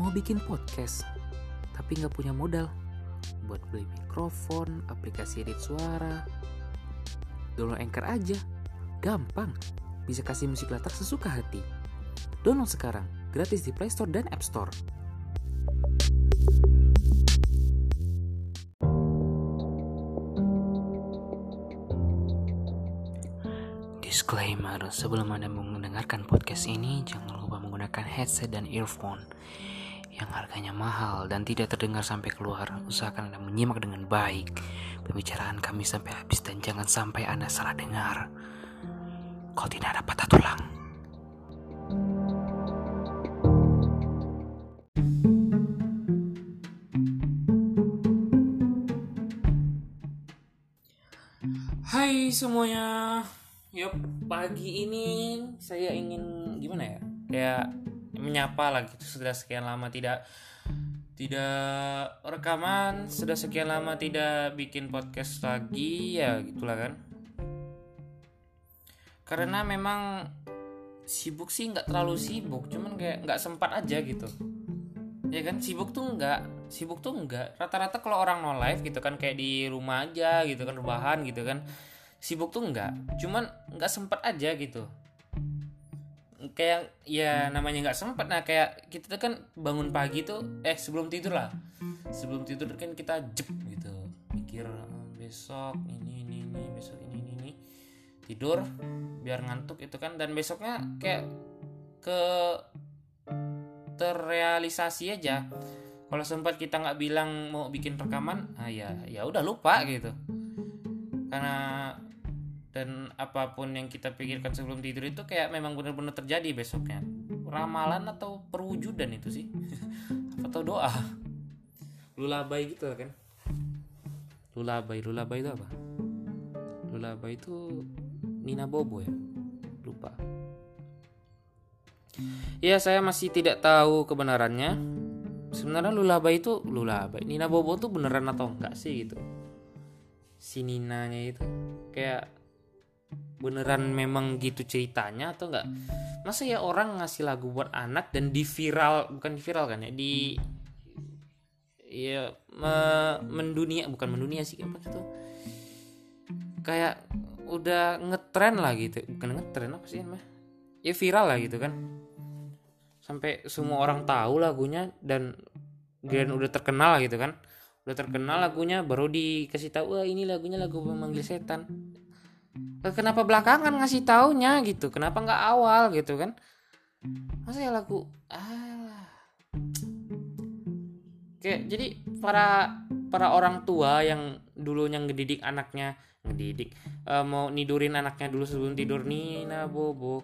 mau bikin podcast tapi nggak punya modal. Buat beli mikrofon, aplikasi edit suara, download Anchor aja, gampang, bisa kasih musik latar sesuka hati. Download sekarang, gratis di Play Store dan App Store. Disclaimer, sebelum Anda mendengarkan podcast ini, jangan lupa menggunakan headset dan earphone yang harganya mahal dan tidak terdengar sampai keluar. Usahakan Anda menyimak dengan baik pembicaraan kami sampai habis dan jangan sampai Anda salah dengar. Kau tidak ada patah tulang. Hai semuanya, Yup, pagi ini saya ingin gimana ya? Kayak menyapa lah gitu sudah sekian lama tidak tidak rekaman, sudah sekian lama tidak bikin podcast lagi ya gitulah kan. Karena memang sibuk sih nggak terlalu sibuk, cuman kayak nggak sempat aja gitu. Ya kan sibuk tuh nggak, sibuk tuh nggak. Rata-rata kalau orang no live gitu kan kayak di rumah aja gitu kan rebahan gitu kan sibuk tuh enggak cuman nggak sempet aja gitu kayak ya namanya nggak sempet. Nah kayak kita tuh kan bangun pagi tuh eh sebelum tidur lah. Sebelum tidur kan kita jep gitu. Mikir besok ini ini ini besok ini ini ini. Tidur biar ngantuk itu kan. Dan besoknya kayak ke terrealisasi aja. Kalau sempat kita nggak bilang mau bikin rekaman ah ya ya udah lupa gitu. Karena dan apa pun yang kita pikirkan sebelum tidur itu kayak memang benar-benar terjadi besoknya. Ramalan atau perwujudan itu sih? Atau doa? Lulabai gitu kan lulabai lulabai itu apa? Lulabai itu Nina Bobo ya? Lupa. Ya saya masih tidak tahu kebenarannya. Sebenarnya lulabai itu lulabai Nina Bobo tuh beneran atau enggak sih gitu? Si Ninanya itu. Kayak beneran memang gitu ceritanya atau enggak masa ya orang ngasih lagu buat anak dan di viral bukan di viral kan ya? Di ya me, mendunia bukan mendunia sih apa itu kayak udah ngetren lah gitu. Bukan ngetren apa sih namanya? Ya viral lah gitu kan. Sampai semua orang tahu lagunya dan dan udah terkenal gitu kan. Udah terkenal lagunya baru dikasih tahu wah ini lagunya lagu memanggil setan kenapa belakangan ngasih taunya gitu? Kenapa nggak awal gitu kan? Masa ya lagu ah kayak jadi para para orang tua yang dulunya ngedidik anaknya ngedidik uh, mau nidurin anaknya dulu sebelum tidur Nina Bobo.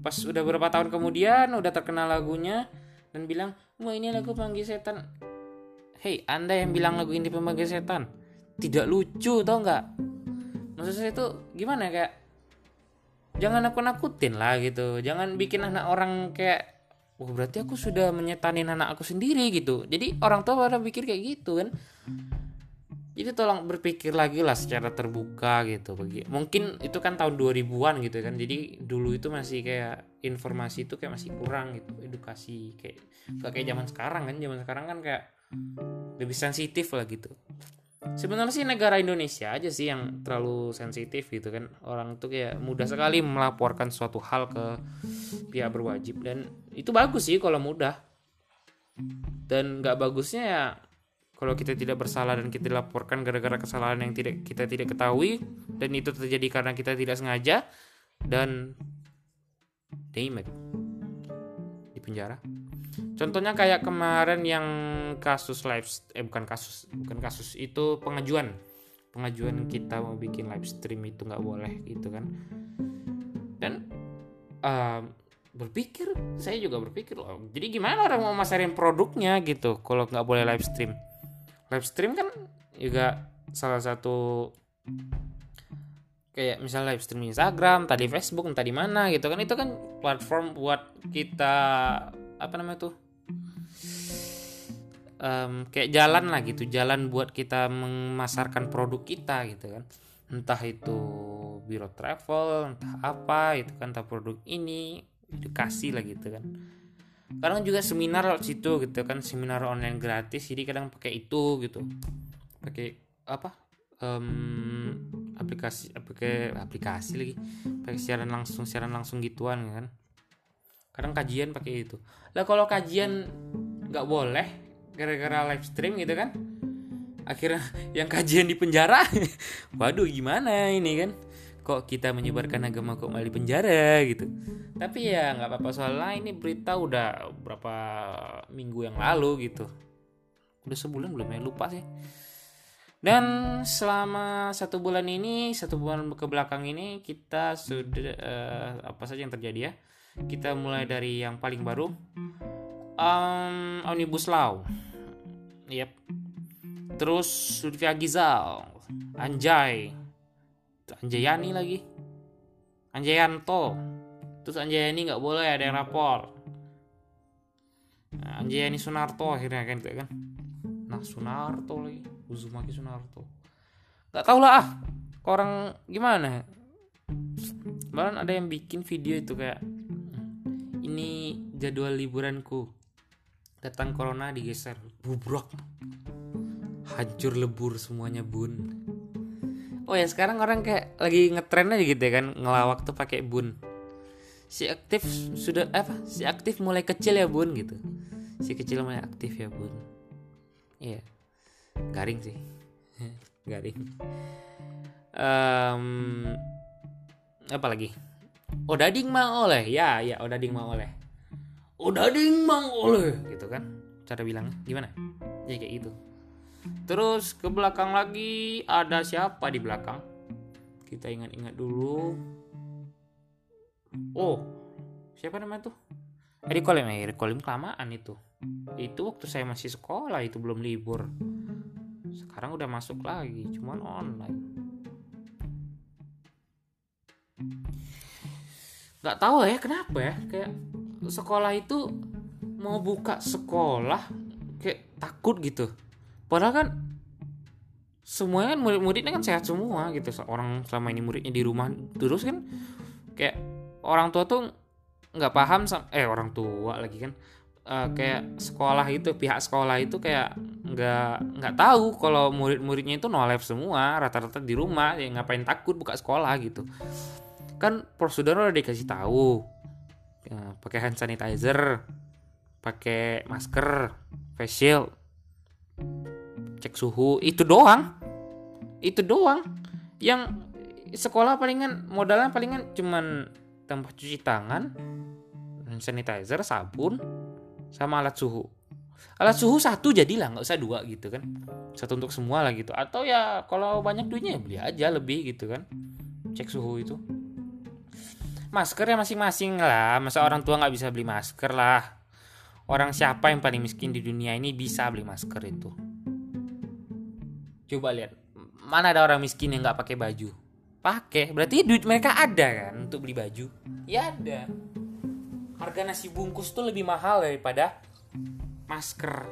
Pas udah berapa tahun kemudian udah terkenal lagunya dan bilang wah ini lagu panggil setan. Hei anda yang bilang lagu ini pemanggil setan tidak lucu tau nggak maksud saya itu gimana kayak jangan aku nakutin lah gitu. Jangan bikin anak orang kayak Wah berarti aku sudah menyetanin anak aku sendiri gitu. Jadi orang tua pada pikir kayak gitu kan. Jadi tolong berpikir lagi lah secara terbuka gitu. Bagi Mungkin itu kan tahun 2000-an gitu kan. Jadi dulu itu masih kayak informasi itu kayak masih kurang gitu. Edukasi kayak Gak kayak zaman sekarang kan. Zaman sekarang kan kayak lebih sensitif lah gitu sebenarnya sih negara Indonesia aja sih yang terlalu sensitif gitu kan. Orang tuh kayak mudah sekali melaporkan suatu hal ke pihak berwajib. Dan itu bagus sih kalau mudah. Dan nggak bagusnya ya kalau kita tidak bersalah dan kita dilaporkan gara-gara kesalahan yang tidak kita tidak ketahui dan itu terjadi karena kita tidak sengaja dan damn di penjara Contohnya kayak kemarin yang kasus live eh bukan kasus bukan kasus itu pengajuan. Pengajuan kita mau bikin live stream itu nggak boleh gitu kan. Dan uh, berpikir saya juga berpikir loh jadi gimana orang mau masarin produknya gitu kalau nggak boleh live stream? Live stream kan juga salah satu kayak misalnya live stream Instagram tadi Facebook entah di mana gitu kan. Itu kan platform buat kita apa namanya tuh? Um, kayak jalan lah gitu jalan buat kita memasarkan produk kita gitu kan. Entah itu biro travel entah apa itu kan entah produk ini edukasi lah gitu kan. Kadang juga seminar lewat situ gitu kan seminar online gratis jadi kadang pakai itu gitu. Pakai apa? Um, aplikasi pakai aplikasi lagi. Pakai siaran langsung siaran langsung gituan kan kadang kajian pakai itu. Lah kalau kajian nggak boleh gara-gara live stream gitu kan akhirnya yang kajian di penjara waduh gimana ini kan? Kok kita menyebarkan agama kok malah di penjara gitu? Tapi ya nggak apa-apa soalnya ini berita udah berapa minggu yang lalu gitu. Udah sebulan belum ya? Lupa sih. Dan selama satu bulan ini satu bulan ke belakang ini kita sudah uh, apa saja yang terjadi ya kita mulai dari yang paling baru. Um, omnibus law. Yep. Terus Lutfi Agizal. Anjay. Anjayani lagi. Anjayanto. Terus Anjayani nggak boleh ada yang rapor. Nah, Anjayani Sunarto akhirnya kan itu kan. Nah Sunarto lagi. Uzumaki Sunarto. Nggak tau lah ah. Orang gimana Bahkan ada yang bikin video itu kayak ini jadwal liburanku. Datang corona digeser. Bubrok. Hancur lebur semuanya bun. Oh ya sekarang orang kayak lagi ngetren aja gitu ya kan ngelawak tuh pakai bun. Si aktif sudah apa? Si aktif mulai kecil ya bun gitu. Si kecil mulai aktif ya bun. Iya. Garing sih. Garing. Um, apa lagi oh dading mang oleh ya ya oh dading mang oleh oh dading mang oleh gitu kan cara bilangnya gimana ya kayak gitu Terus ke belakang lagi ada siapa di belakang? Kita ingat-ingat dulu. Oh, siapa namanya tuh? Eri Kolim, eh, Eri Kolim kelamaan itu. Itu waktu saya masih sekolah, itu belum libur. Sekarang udah masuk lagi, cuman online. Gak tahu ya kenapa ya, kayak sekolah itu mau buka sekolah kayak takut gitu. Padahal kan semuanya kan murid-muridnya kan sehat semua gitu. Orang selama ini muridnya di rumah terus kan kayak orang tua tuh nggak paham eh orang tua lagi kan. Uh, kayak sekolah itu pihak sekolah itu kayak nggak nggak tahu kalau murid-muridnya itu no live semua rata-rata di rumah ya ngapain takut buka sekolah gitu kan prosedur udah dikasih tahu. Ya, pakai hand sanitizer pakai masker face shield cek suhu itu doang. Itu doang. Yang sekolah palingan modalnya palingan cuman tempat cuci tangan sanitizer sabun sama alat suhu. Alat suhu satu jadilah nggak usah dua gitu kan. Satu untuk semua lah gitu. Atau ya kalau banyak duitnya ya beli aja lebih gitu kan. Cek suhu itu masker ya masing-masing lah masa orang tua nggak bisa beli masker lah orang siapa yang paling miskin di dunia ini bisa beli masker itu Coba lihat, mana ada orang miskin yang nggak pakai baju? Pakai, berarti duit mereka ada kan untuk beli baju? Ya ada. Harga nasi bungkus tuh lebih mahal daripada masker.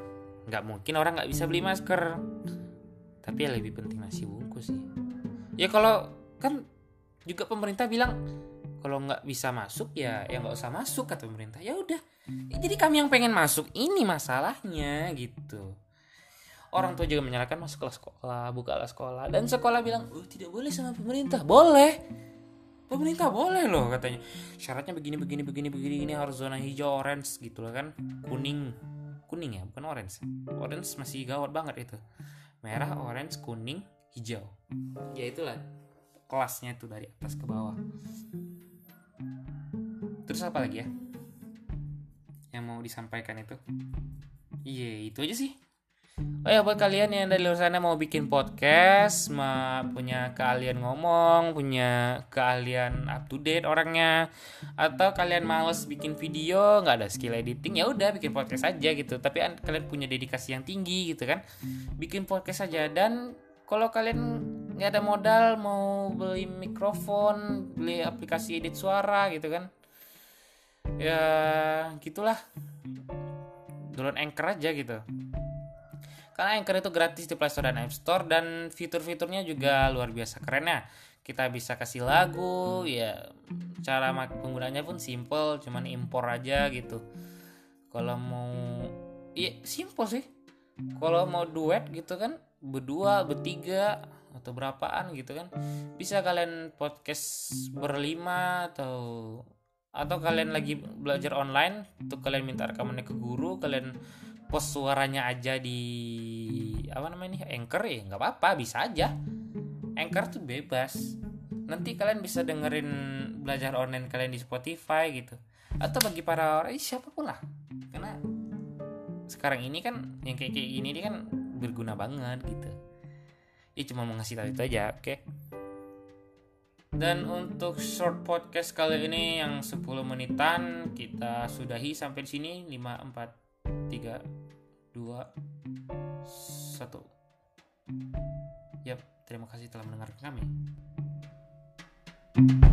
Nggak mungkin orang nggak bisa beli masker. Tapi ya lebih penting nasi bungkus sih. Ya kalau kan juga pemerintah bilang kalau nggak bisa masuk ya ya nggak usah masuk kata pemerintah. Ya udah. Jadi kami yang pengen masuk ini masalahnya gitu. Orang tua juga menyalahkan masuklah sekolah bukalah sekolah. Dan sekolah bilang oh tidak boleh sama pemerintah. Boleh. Pemerintah boleh loh katanya. Syaratnya begini begini begini begini ini harus zona hijau orange gitu loh kan. Kuning. Kuning ya bukan orange. Orange masih gawat banget itu. Merah orange kuning hijau. Ya itulah kelasnya itu dari atas ke bawah terus apa lagi ya yang mau disampaikan itu iya itu aja sih Oh ya buat kalian yang dari luar sana mau bikin podcast, ma punya keahlian ngomong, punya keahlian up to date orangnya, atau kalian males bikin video, nggak ada skill editing, ya udah bikin podcast aja gitu. Tapi kalian punya dedikasi yang tinggi gitu kan, bikin podcast aja. Dan kalau kalian nggak ada modal mau beli mikrofon, beli aplikasi edit suara gitu kan, ya gitulah. Download Anchor aja gitu karena Anchor itu gratis di Play Store dan App Store dan fitur-fiturnya juga luar biasa keren ya. Kita bisa kasih lagu, ya cara penggunanya pun simple, cuman impor aja gitu. kalau mau iya simple sih kalau mau duet gitu kan berdua bertiga atau berapaan gitu kan bisa kalian podcast berlima atau atau kalian lagi belajar online tuh kalian minta rekamannya ke guru kalian post suaranya aja di apa namanya nih anchor ya nggak apa-apa bisa aja. Anchor tuh bebas. Nanti kalian bisa dengerin belajar online kalian di Spotify gitu. Atau bagi para orang siapa pun lah. Karena sekarang ini kan yang kayak kayak gini ini kan berguna banget gitu. Ya cuma mau ngasih tahu itu aja oke? okay? Dan untuk short podcast kali ini yang 10 menitan kita sudahi sampai di sini 5 4 3 2 1 Yap, terima kasih telah mendengarkan kami. thank you